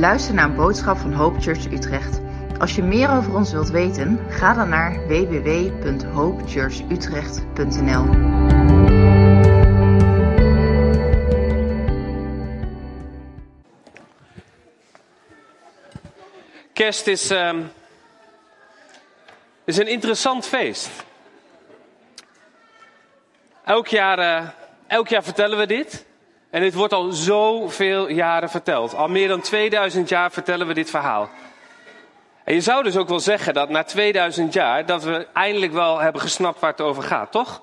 luistert naar een boodschap van Hope Church Utrecht. Als je meer over ons wilt weten, ga dan naar www.hopechurchutrecht.nl. Kerst is, ehm, is een interessant feest. Elk jaar, eh, elk jaar vertellen we dit. En dit wordt al zoveel jaren verteld. Al meer dan 2000 jaar vertellen we dit verhaal. En je zou dus ook wel zeggen dat na 2000 jaar dat we eindelijk wel hebben gesnapt waar het over gaat, toch?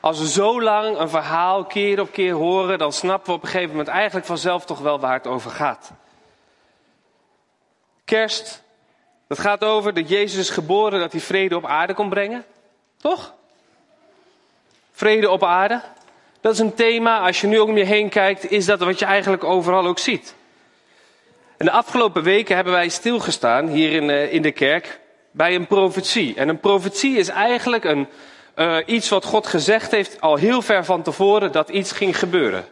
Als we zo lang een verhaal keer op keer horen, dan snappen we op een gegeven moment eigenlijk vanzelf toch wel waar het over gaat. Kerst, dat gaat over dat Jezus is geboren, dat hij vrede op aarde kon brengen. Toch? Vrede op aarde. Dat is een thema, als je nu ook om je heen kijkt, is dat wat je eigenlijk overal ook ziet. En de afgelopen weken hebben wij stilgestaan hier in, uh, in de kerk bij een profetie. En een profetie is eigenlijk een, uh, iets wat God gezegd heeft al heel ver van tevoren dat iets ging gebeuren.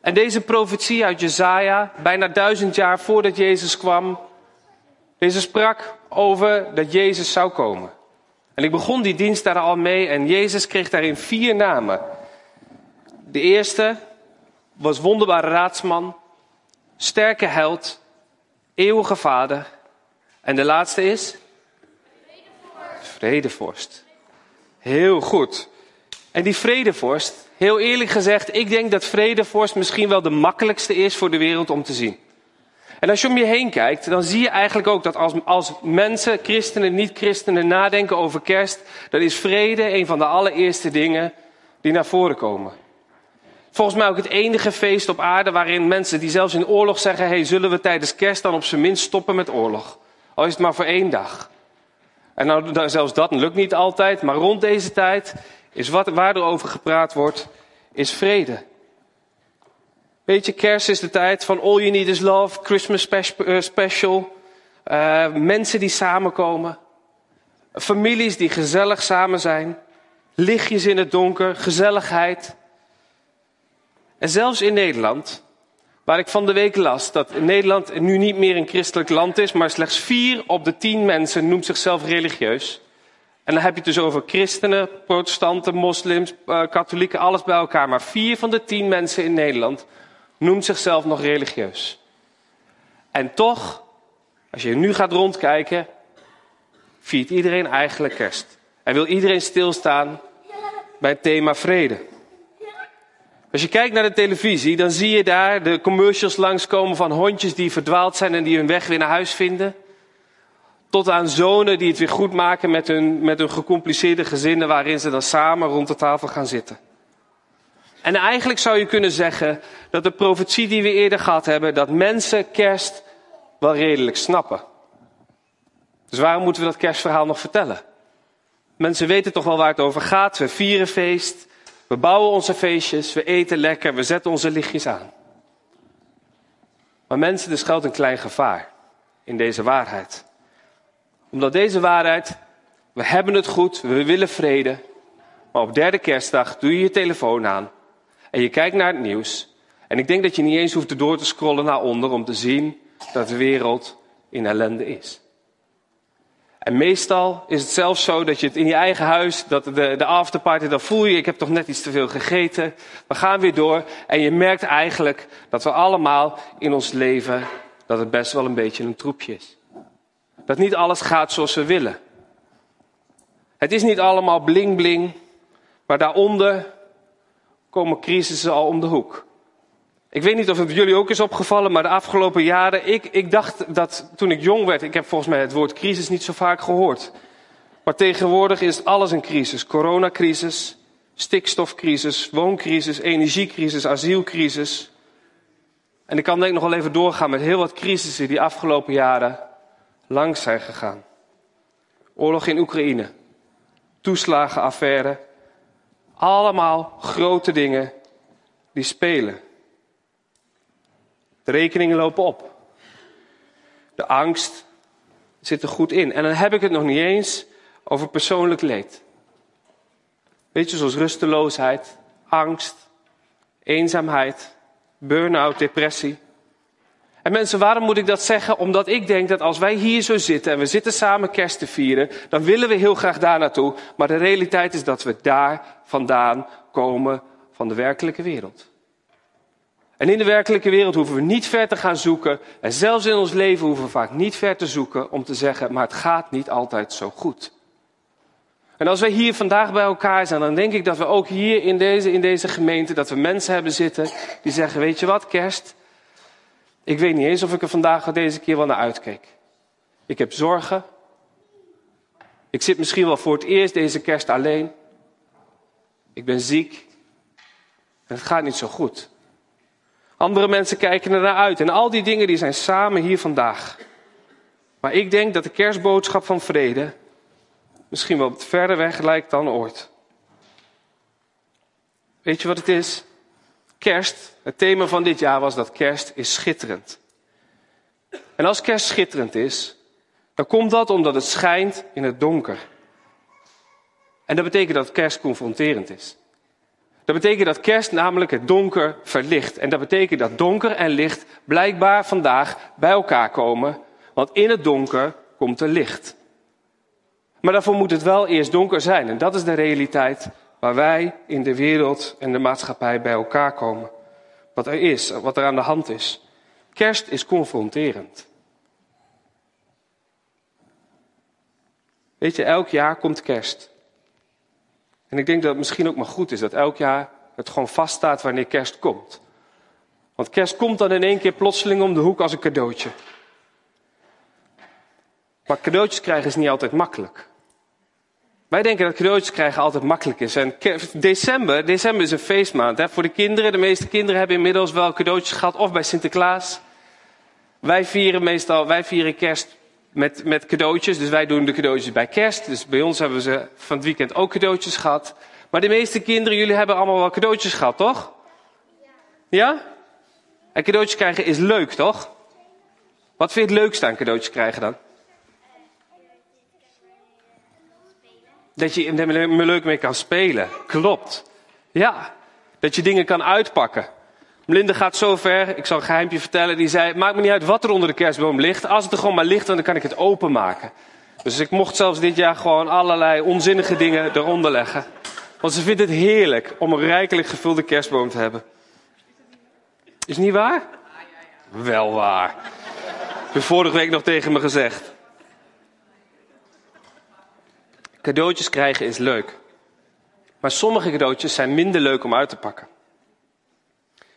En deze profetie uit Jezaja, bijna duizend jaar voordat Jezus kwam, deze sprak over dat Jezus zou komen. En ik begon die dienst daar al mee en Jezus kreeg daarin vier namen. De eerste was wonderbare raadsman, sterke held, eeuwige vader. En de laatste is? Vredevorst. Vredevorst. Heel goed. En die vredevorst, heel eerlijk gezegd, ik denk dat vredevorst misschien wel de makkelijkste is voor de wereld om te zien. En als je om je heen kijkt, dan zie je eigenlijk ook dat als, als mensen, christenen, niet-christenen, nadenken over kerst, dan is vrede een van de allereerste dingen die naar voren komen. Volgens mij ook het enige feest op aarde waarin mensen die zelfs in oorlog zeggen: hey, zullen we tijdens kerst dan op zijn minst stoppen met oorlog? Al is het maar voor één dag. En nou, zelfs dat lukt niet altijd, maar rond deze tijd is wat, waar er over gepraat wordt, is vrede. Weet je, kerst is de tijd van All You Need Is Love, Christmas eh, Special. Uh, mensen die samenkomen. Families die gezellig samen zijn. Lichtjes in het donker, gezelligheid. En zelfs in Nederland, waar ik van de week las dat Nederland nu niet meer een christelijk land is, maar slechts vier op de tien mensen noemt zichzelf religieus. En dan heb je het dus over christenen, protestanten, moslims, uh, katholieken, alles bij elkaar. Maar vier van de tien mensen in Nederland noemt zichzelf nog religieus. En toch, als je nu gaat rondkijken, viert iedereen eigenlijk kerst. En wil iedereen stilstaan bij het thema vrede. Als je kijkt naar de televisie, dan zie je daar de commercials langskomen van hondjes die verdwaald zijn en die hun weg weer naar huis vinden. Tot aan zonen die het weer goed maken met hun, met hun gecompliceerde gezinnen waarin ze dan samen rond de tafel gaan zitten. En eigenlijk zou je kunnen zeggen dat de profetie die we eerder gehad hebben, dat mensen kerst wel redelijk snappen. Dus waarom moeten we dat kerstverhaal nog vertellen? Mensen weten toch wel waar het over gaat. We vieren feest, we bouwen onze feestjes, we eten lekker, we zetten onze lichtjes aan. Maar mensen, er schuilt een klein gevaar in deze waarheid. Omdat deze waarheid, we hebben het goed, we willen vrede. Maar op derde kerstdag doe je je telefoon aan en je kijkt naar het nieuws. En ik denk dat je niet eens hoeft door te scrollen naar onder om te zien dat de wereld in ellende is. En meestal is het zelfs zo dat je het in je eigen huis, dat de, de afterparty, dan voel je, ik heb toch net iets te veel gegeten. We gaan weer door. En je merkt eigenlijk dat we allemaal in ons leven, dat het best wel een beetje een troepje is. Dat niet alles gaat zoals we willen. Het is niet allemaal bling bling, maar daaronder komen crisissen al om de hoek. Ik weet niet of het jullie ook is opgevallen, maar de afgelopen jaren, ik, ik dacht dat toen ik jong werd, ik heb volgens mij het woord crisis niet zo vaak gehoord. Maar tegenwoordig is alles een crisis. Coronacrisis, stikstofcrisis, wooncrisis, energiecrisis, asielcrisis. En ik kan denk ik nog wel even doorgaan met heel wat crisissen die afgelopen jaren langs zijn gegaan. Oorlog in Oekraïne, toeslagenaffaire, allemaal grote dingen die spelen. De rekeningen lopen op. De angst zit er goed in. En dan heb ik het nog niet eens over persoonlijk leed. Weet je, zoals rusteloosheid, angst, eenzaamheid, burn-out, depressie. En mensen, waarom moet ik dat zeggen? Omdat ik denk dat als wij hier zo zitten en we zitten samen kerst te vieren, dan willen we heel graag daar naartoe. Maar de realiteit is dat we daar vandaan komen van de werkelijke wereld. En in de werkelijke wereld hoeven we niet ver te gaan zoeken. En zelfs in ons leven hoeven we vaak niet ver te zoeken om te zeggen, maar het gaat niet altijd zo goed. En als wij hier vandaag bij elkaar zijn, dan denk ik dat we ook hier in deze, in deze gemeente, dat we mensen hebben zitten die zeggen, weet je wat, kerst, ik weet niet eens of ik er vandaag deze keer wel naar uitkeek. Ik heb zorgen. Ik zit misschien wel voor het eerst deze kerst alleen. Ik ben ziek. En het gaat niet zo goed. Andere mensen kijken er naar uit. En al die dingen die zijn samen hier vandaag. Maar ik denk dat de kerstboodschap van vrede misschien wel verder weg lijkt dan ooit. Weet je wat het is? Kerst, het thema van dit jaar was dat kerst is schitterend. En als kerst schitterend is, dan komt dat omdat het schijnt in het donker. En dat betekent dat kerst confronterend is. Dat betekent dat kerst namelijk het donker verlicht. En dat betekent dat donker en licht blijkbaar vandaag bij elkaar komen. Want in het donker komt er licht. Maar daarvoor moet het wel eerst donker zijn. En dat is de realiteit waar wij in de wereld en de maatschappij bij elkaar komen. Wat er is, wat er aan de hand is. Kerst is confronterend. Weet je, elk jaar komt kerst. En ik denk dat het misschien ook maar goed is dat elk jaar het gewoon vaststaat wanneer kerst komt. Want kerst komt dan in één keer plotseling om de hoek als een cadeautje. Maar cadeautjes krijgen is niet altijd makkelijk. Wij denken dat cadeautjes krijgen altijd makkelijk is. En december, december is een feestmaand hè, voor de kinderen. De meeste kinderen hebben inmiddels wel cadeautjes gehad of bij Sinterklaas. Wij vieren meestal, wij vieren kerst met, met cadeautjes. Dus wij doen de cadeautjes bij kerst. Dus bij ons hebben ze van het weekend ook cadeautjes gehad. Maar de meeste kinderen, jullie hebben allemaal wel cadeautjes gehad, toch? Ja? En cadeautjes krijgen is leuk, toch? Wat vind je het leukste aan cadeautjes krijgen dan? Dat je er leuk mee kan spelen. Klopt. Ja. Dat je dingen kan uitpakken. Melinda gaat zo ver, ik zal een geheimpje vertellen, die zei, maakt me niet uit wat er onder de kerstboom ligt. Als het er gewoon maar ligt, dan kan ik het openmaken. Dus ik mocht zelfs dit jaar gewoon allerlei onzinnige dingen eronder leggen. Want ze vindt het heerlijk om een rijkelijk gevulde kerstboom te hebben. Is niet waar? Wel waar. Heb vorige week nog tegen me gezegd. Cadeautjes krijgen is leuk. Maar sommige cadeautjes zijn minder leuk om uit te pakken.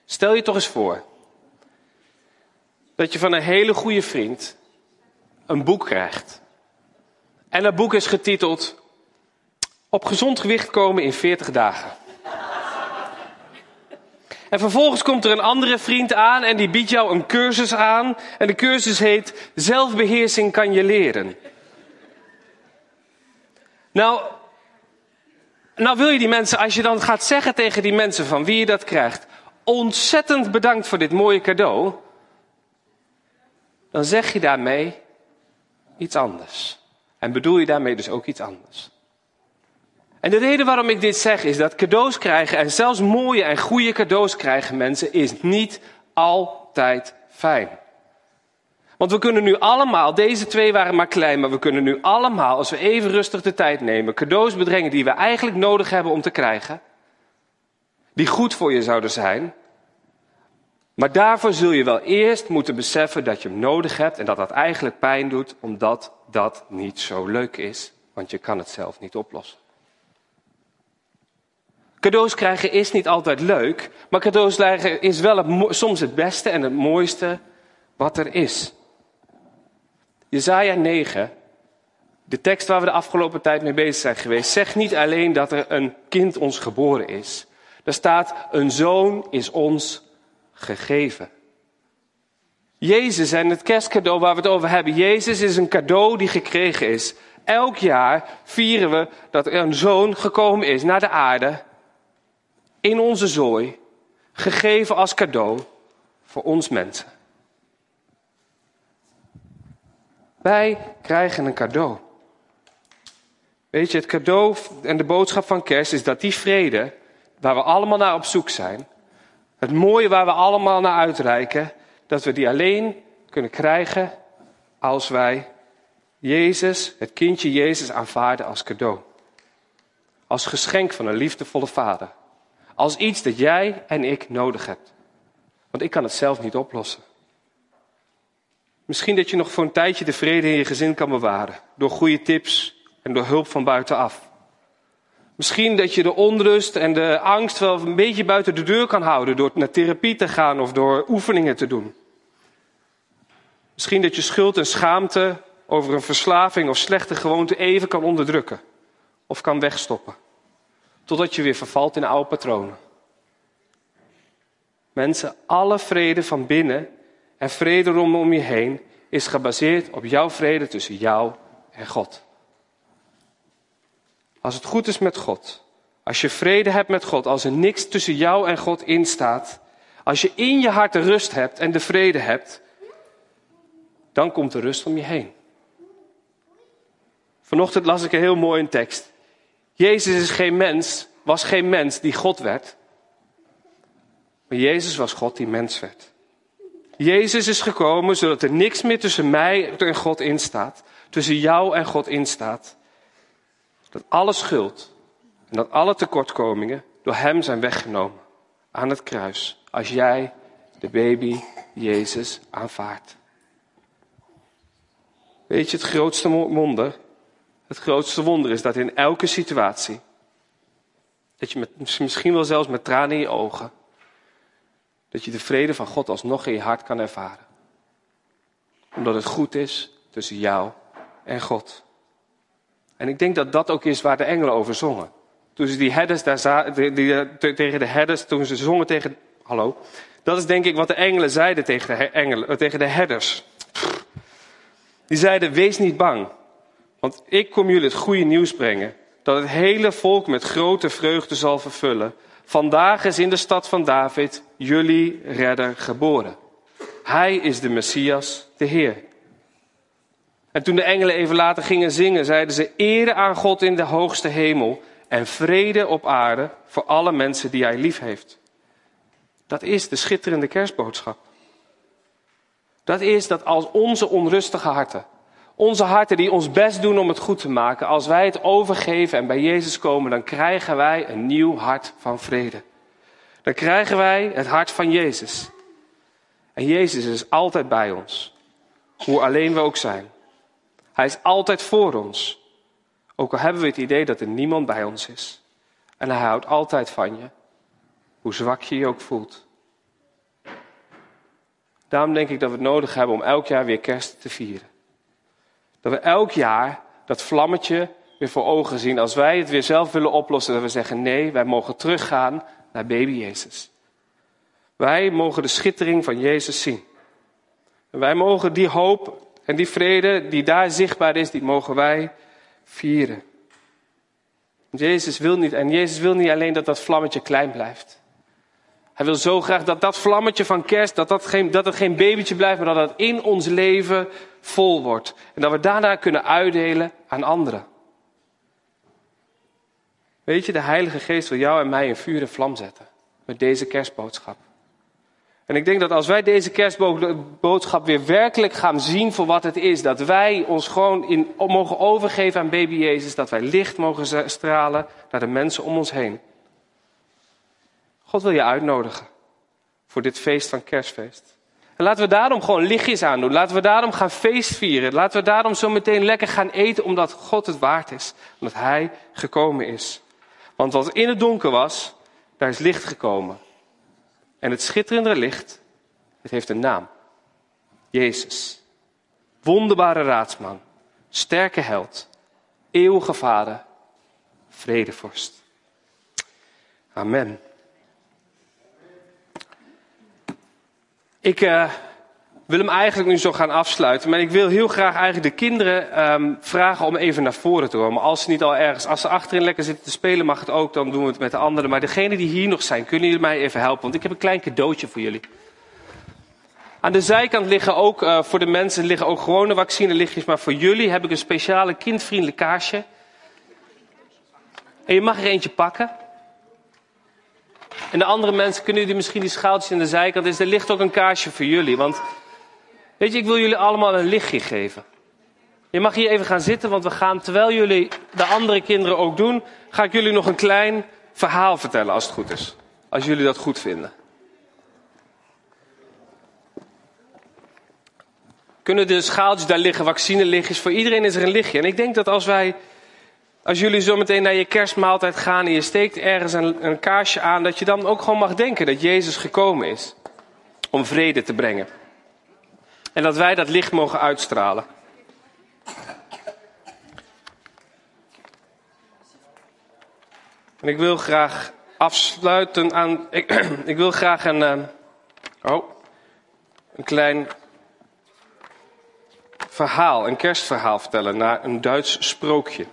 Stel je toch eens voor dat je van een hele goede vriend een boek krijgt. En dat boek is getiteld Op gezond gewicht komen in 40 dagen. En vervolgens komt er een andere vriend aan en die biedt jou een cursus aan. En de cursus heet Zelfbeheersing kan je leren. Nou, nou wil je die mensen, als je dan gaat zeggen tegen die mensen van wie je dat krijgt, ontzettend bedankt voor dit mooie cadeau, dan zeg je daarmee iets anders. En bedoel je daarmee dus ook iets anders. En de reden waarom ik dit zeg is dat cadeaus krijgen, en zelfs mooie en goede cadeaus krijgen mensen, is niet altijd fijn. Want we kunnen nu allemaal, deze twee waren maar klein, maar we kunnen nu allemaal, als we even rustig de tijd nemen, cadeaus bedrengen die we eigenlijk nodig hebben om te krijgen. Die goed voor je zouden zijn. Maar daarvoor zul je wel eerst moeten beseffen dat je hem nodig hebt en dat dat eigenlijk pijn doet, omdat dat niet zo leuk is, want je kan het zelf niet oplossen. Cadeaus krijgen is niet altijd leuk, maar cadeaus krijgen is wel soms het beste en het mooiste wat er is. Jezaja 9, de tekst waar we de afgelopen tijd mee bezig zijn geweest, zegt niet alleen dat er een kind ons geboren is. Er staat, een zoon is ons gegeven. Jezus en het kerstcadeau waar we het over hebben. Jezus is een cadeau die gekregen is. Elk jaar vieren we dat er een zoon gekomen is naar de aarde. In onze zooi. Gegeven als cadeau voor ons mensen. Wij krijgen een cadeau. Weet je, het cadeau en de boodschap van kerst is dat die vrede, waar we allemaal naar op zoek zijn, het mooie waar we allemaal naar uitreiken, dat we die alleen kunnen krijgen als wij Jezus, het kindje Jezus, aanvaarden als cadeau. Als geschenk van een liefdevolle vader. Als iets dat jij en ik nodig hebben. Want ik kan het zelf niet oplossen. Misschien dat je nog voor een tijdje de vrede in je gezin kan bewaren. Door goede tips en door hulp van buitenaf. Misschien dat je de onrust en de angst wel een beetje buiten de deur kan houden. Door naar therapie te gaan of door oefeningen te doen. Misschien dat je schuld en schaamte over een verslaving of slechte gewoonte even kan onderdrukken. Of kan wegstoppen. Totdat je weer vervalt in oude patronen. Mensen, alle vrede van binnen en vrede rondom je heen is gebaseerd op jouw vrede tussen jou en God. Als het goed is met God, als je vrede hebt met God, als er niks tussen jou en God instaat, als je in je hart de rust hebt en de vrede hebt, dan komt de rust om je heen. Vanochtend las ik een heel mooie tekst. Jezus is geen mens, was geen mens die God werd. Maar Jezus was God die mens werd. Jezus is gekomen zodat er niks meer tussen mij en God instaat. Tussen jou en God instaat. Dat alle schuld en dat alle tekortkomingen door Hem zijn weggenomen. Aan het kruis. Als jij de baby Jezus aanvaardt. Weet je het grootste wonder? Het grootste wonder is dat in elke situatie, dat je met, misschien wel zelfs met tranen in je ogen, dat je de vrede van God alsnog in je hart kan ervaren. Omdat het goed is tussen jou en God. En ik denk dat dat ook is waar de engelen over zongen. Toen ze die herders daar die, tegen de herders, toen ze zongen tegen, hallo. Dat is denk ik wat de engelen zeiden tegen engelen, eh, tegen de herders. Die zeiden, wees niet bang. Want ik kom jullie het goede nieuws brengen. Dat het hele volk met grote vreugde zal vervullen. Vandaag is in de stad van David jullie redder geboren. Hij is de Messias, de Heer. En toen de engelen even later gingen zingen, zeiden ze ere aan God in de hoogste hemel en vrede op aarde voor alle mensen die hij lief heeft. Dat is de schitterende kerstboodschap. Dat is dat als onze onrustige harten, onze harten die ons best doen om het goed te maken, als wij het overgeven en bij Jezus komen, dan krijgen wij een nieuw hart van vrede. Dan krijgen wij het hart van Jezus. En Jezus is altijd bij ons, hoe alleen we ook zijn. Hij is altijd voor ons, ook al hebben we het idee dat er niemand bij ons is. En hij houdt altijd van je, hoe zwak je je ook voelt. Daarom denk ik dat we het nodig hebben om elk jaar weer kerst te vieren. Dat we elk jaar dat vlammetje weer voor ogen zien. Als wij het weer zelf willen oplossen, dat we zeggen nee, wij mogen teruggaan naar baby Jezus. Wij mogen de schittering van Jezus zien. En wij mogen die hoop en die vrede die daar zichtbaar is, die mogen wij vieren. Jezus wil niet, en Jezus wil niet alleen dat dat vlammetje klein blijft. Hij wil zo graag dat dat vlammetje van kerst, dat, dat, geen, dat het geen babytje blijft, maar dat het in ons leven vol wordt. En dat we daarna kunnen uitdelen aan anderen. Weet je, de Heilige Geest wil jou en mij in vuur en vlam zetten. Met deze kerstboodschap. En ik denk dat als wij deze kerstboodschap weer werkelijk gaan zien voor wat het is, dat wij ons gewoon in, mogen overgeven aan baby Jezus, dat wij licht mogen stralen naar de mensen om ons heen. God wil je uitnodigen voor dit feest van kerstfeest. En laten we daarom gewoon lichtjes aandoen. Laten we daarom gaan feest vieren. Laten we daarom zo meteen lekker gaan eten omdat God het waard is. Omdat Hij gekomen is. Want wat in het donker was, daar is licht gekomen. En het schitterende licht, het heeft een naam. Jezus. Wonderbare raadsman. Sterke held. Eeuwige vader. Vredevorst. Amen. Ik uh, wil hem eigenlijk nu zo gaan afsluiten. Maar ik wil heel graag eigenlijk de kinderen um, vragen om even naar voren te komen. Als ze niet al ergens, als ze achterin lekker zitten te spelen, mag het ook. Dan doen we het met de anderen. Maar degenen die hier nog zijn, kunnen jullie mij even helpen? Want ik heb een klein cadeautje voor jullie. Aan de zijkant liggen ook, uh, voor de mensen, liggen ook gewone vaccinelichtjes. Maar voor jullie heb ik een speciale kindvriendelijk kaarsje. En je mag er eentje pakken. En de andere mensen kunnen jullie misschien die schaaltjes in de zijkant. Dus er ligt ook een kaarsje voor jullie. Want weet je, ik wil jullie allemaal een lichtje geven. Je mag hier even gaan zitten, want we gaan, terwijl jullie de andere kinderen ook doen, ga ik jullie nog een klein verhaal vertellen als het goed is. Als jullie dat goed vinden. Kunnen de schaaltjes daar liggen, vaccinelichtjes? Voor iedereen is er een lichtje. En ik denk dat als wij, als jullie zo meteen naar je kerstmaaltijd gaan en je steekt ergens een, een kaarsje aan, dat je dan ook gewoon mag denken dat Jezus gekomen is om vrede te brengen. En dat wij dat licht mogen uitstralen. En ik wil graag afsluiten aan. Ik, wil graag een. Uh, oh. Een klein verhaal, een kerstverhaal vertellen naar een Duits sprookje.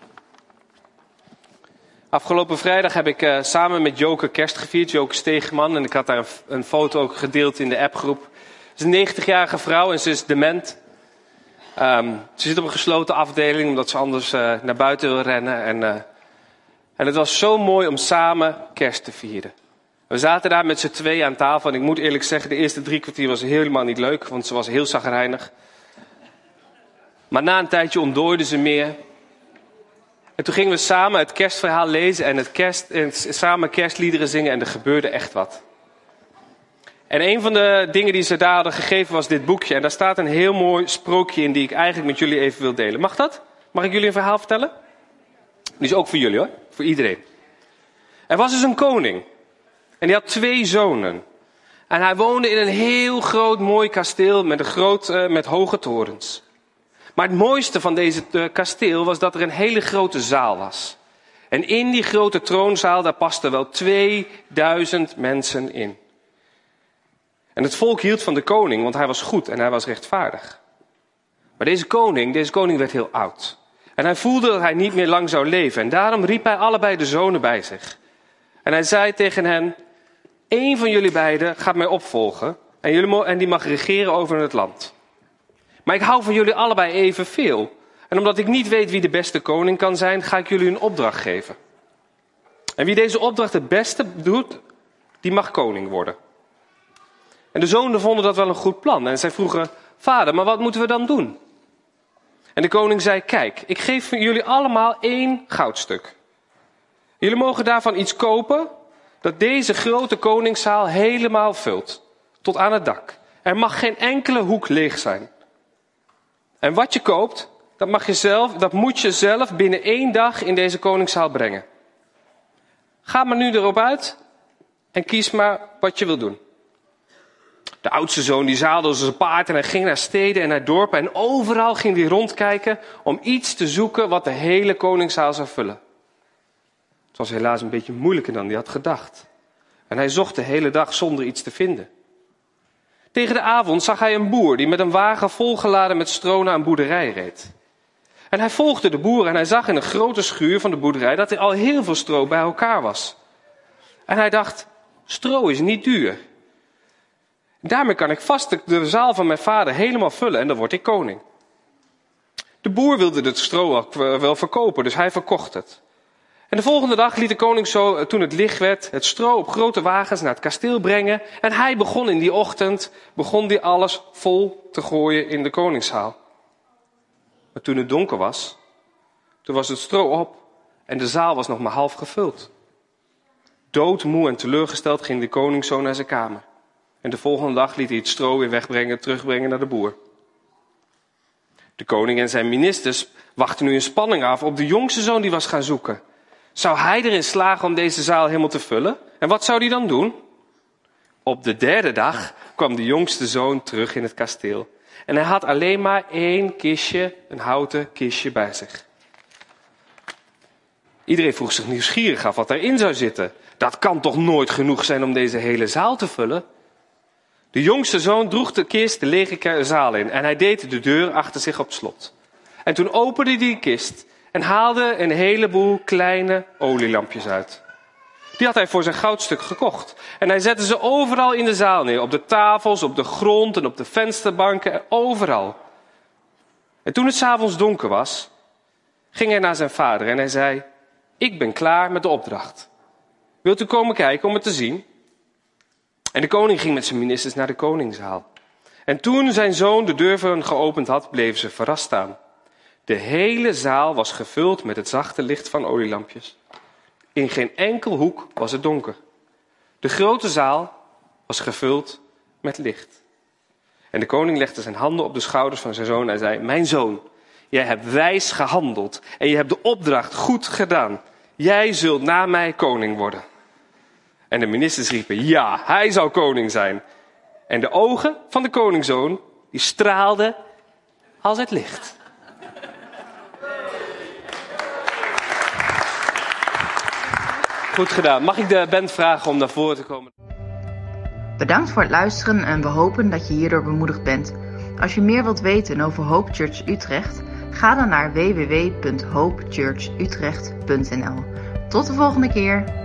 Afgelopen vrijdag heb ik uh, samen met Joke kerst gevierd, Joke Steegman. En ik had daar een, een foto ook gedeeld in de appgroep. Is een 90-jarige vrouw en ze is dement. Um, ze zit op een gesloten afdeling omdat ze anders uh, naar buiten wil rennen. En, uh, en het was zo mooi om samen kerst te vieren. We zaten daar met z'n twee aan tafel en ik moet eerlijk zeggen, de eerste drie kwartier was helemaal niet leuk, want ze was heel zagrijnig. Maar na een tijdje ontdooide ze meer. En toen gingen we samen het kerstverhaal lezen en, het kerst, en samen kerstliederen zingen en er gebeurde echt wat. En een van de dingen die ze daar hadden gegeven was dit boekje. En daar staat een heel mooi sprookje in die ik eigenlijk met jullie even wil delen. Mag dat? Mag ik jullie een verhaal vertellen? Die is ook voor jullie hoor, voor iedereen. Er was dus een koning. En die had twee zonen. En hij woonde in een heel groot mooi kasteel met, een groot, uh, met hoge torens. Maar het mooiste van deze uh, kasteel was dat er een hele grote zaal was. En in die grote troonzaal, daar pasten wel 2000 mensen in. En het volk hield van de koning, want hij was goed en hij was rechtvaardig. Maar deze koning, deze koning werd heel oud. En hij voelde dat hij niet meer lang zou leven. En daarom riep hij allebei de zonen bij zich. En hij zei tegen hen: Eén van jullie beiden gaat mij opvolgen. En, jullie, en die mag regeren over het land. Maar ik hou van jullie allebei evenveel. En omdat ik niet weet wie de beste koning kan zijn, ga ik jullie een opdracht geven. En wie deze opdracht het beste doet, die mag koning worden. En de zonen vonden dat wel een goed plan. En zij vroegen, vader, maar wat moeten we dan doen? En de koning zei, kijk, ik geef jullie allemaal één goudstuk. Jullie mogen daarvan iets kopen dat deze grote koningszaal helemaal vult. Tot aan het dak. Er mag geen enkele hoek leeg zijn. En wat je koopt, dat, mag je zelf, dat moet je zelf binnen één dag in deze koningszaal brengen. Ga maar nu erop uit en kies maar wat je wil doen. De oudste zoon die zaalde zijn paard en hij ging naar steden en naar dorpen. En overal ging hij rondkijken om iets te zoeken wat de hele koningszaal zou vullen. Het was helaas een beetje moeilijker dan hij had gedacht. En hij zocht de hele dag zonder iets te vinden. Tegen de avond zag hij een boer die met een wagen volgeladen met stro naar een boerderij reed. En hij volgde de boer en hij zag in een grote schuur van de boerderij dat er al heel veel stro bij elkaar was. En hij dacht, stro is niet duur. Daarmee kan ik vast de zaal van mijn vader helemaal vullen en dan word ik koning. De boer wilde het stro wel verkopen, dus hij verkocht het. En de volgende dag liet de koning zo, eh, toen het licht werd, het stro op grote wagens naar het kasteel brengen. En hij begon in die ochtend, begon die alles vol te gooien in de koningszaal. Maar toen het donker was, toen was het stro op en de zaal was nog maar half gevuld. Doodmoe en teleurgesteld ging de koning zo naar zijn kamer. En de volgende dag liet hij het stro weer wegbrengen, terugbrengen naar de boer. De koning en zijn ministers wachten nu in spanning af op de jongste zoon die was gaan zoeken. Zou hij erin slagen om deze zaal helemaal te vullen? En wat zou hij dan doen? Op de derde dag kwam de jongste zoon terug in het kasteel. En hij had alleen maar één kistje, een houten kistje bij zich. Iedereen vroeg zich nieuwsgierig af wat erin zou zitten. Dat kan toch nooit genoeg zijn om deze hele zaal te vullen? De jongste zoon droeg de kist de lege zaal in en hij deed de deur achter zich op slot. En toen opende hij die kist en haalde een heleboel kleine olielampjes uit. Die had hij voor zijn goudstuk gekocht. En hij zette ze overal in de zaal neer. Op de tafels, op de grond en op de vensterbanken, overal. En toen het s'avonds donker was, ging hij naar zijn vader en hij zei: Ik ben klaar met de opdracht. Wilt u komen kijken om het te zien? En de koning ging met zijn ministers naar de koningszaal. En toen zijn zoon de deuren geopend had, bleven ze verrast staan. De hele zaal was gevuld met het zachte licht van olielampjes. In geen enkel hoek was het donker. De grote zaal was gevuld met licht. En de koning legde zijn handen op de schouders van zijn zoon en zei: Mijn zoon, jij hebt wijs gehandeld en je hebt de opdracht goed gedaan. Jij zult na mij koning worden. En de ministers riepen: Ja, hij zal koning zijn. En de ogen van de koningszoon, die straalden als het licht. Goed gedaan. Mag ik de band vragen om naar voren te komen? Bedankt voor het luisteren en we hopen dat je hierdoor bemoedigd bent. Als je meer wilt weten over Hope Church Utrecht, ga dan naar www.hopechurchutrecht.nl. Tot de volgende keer.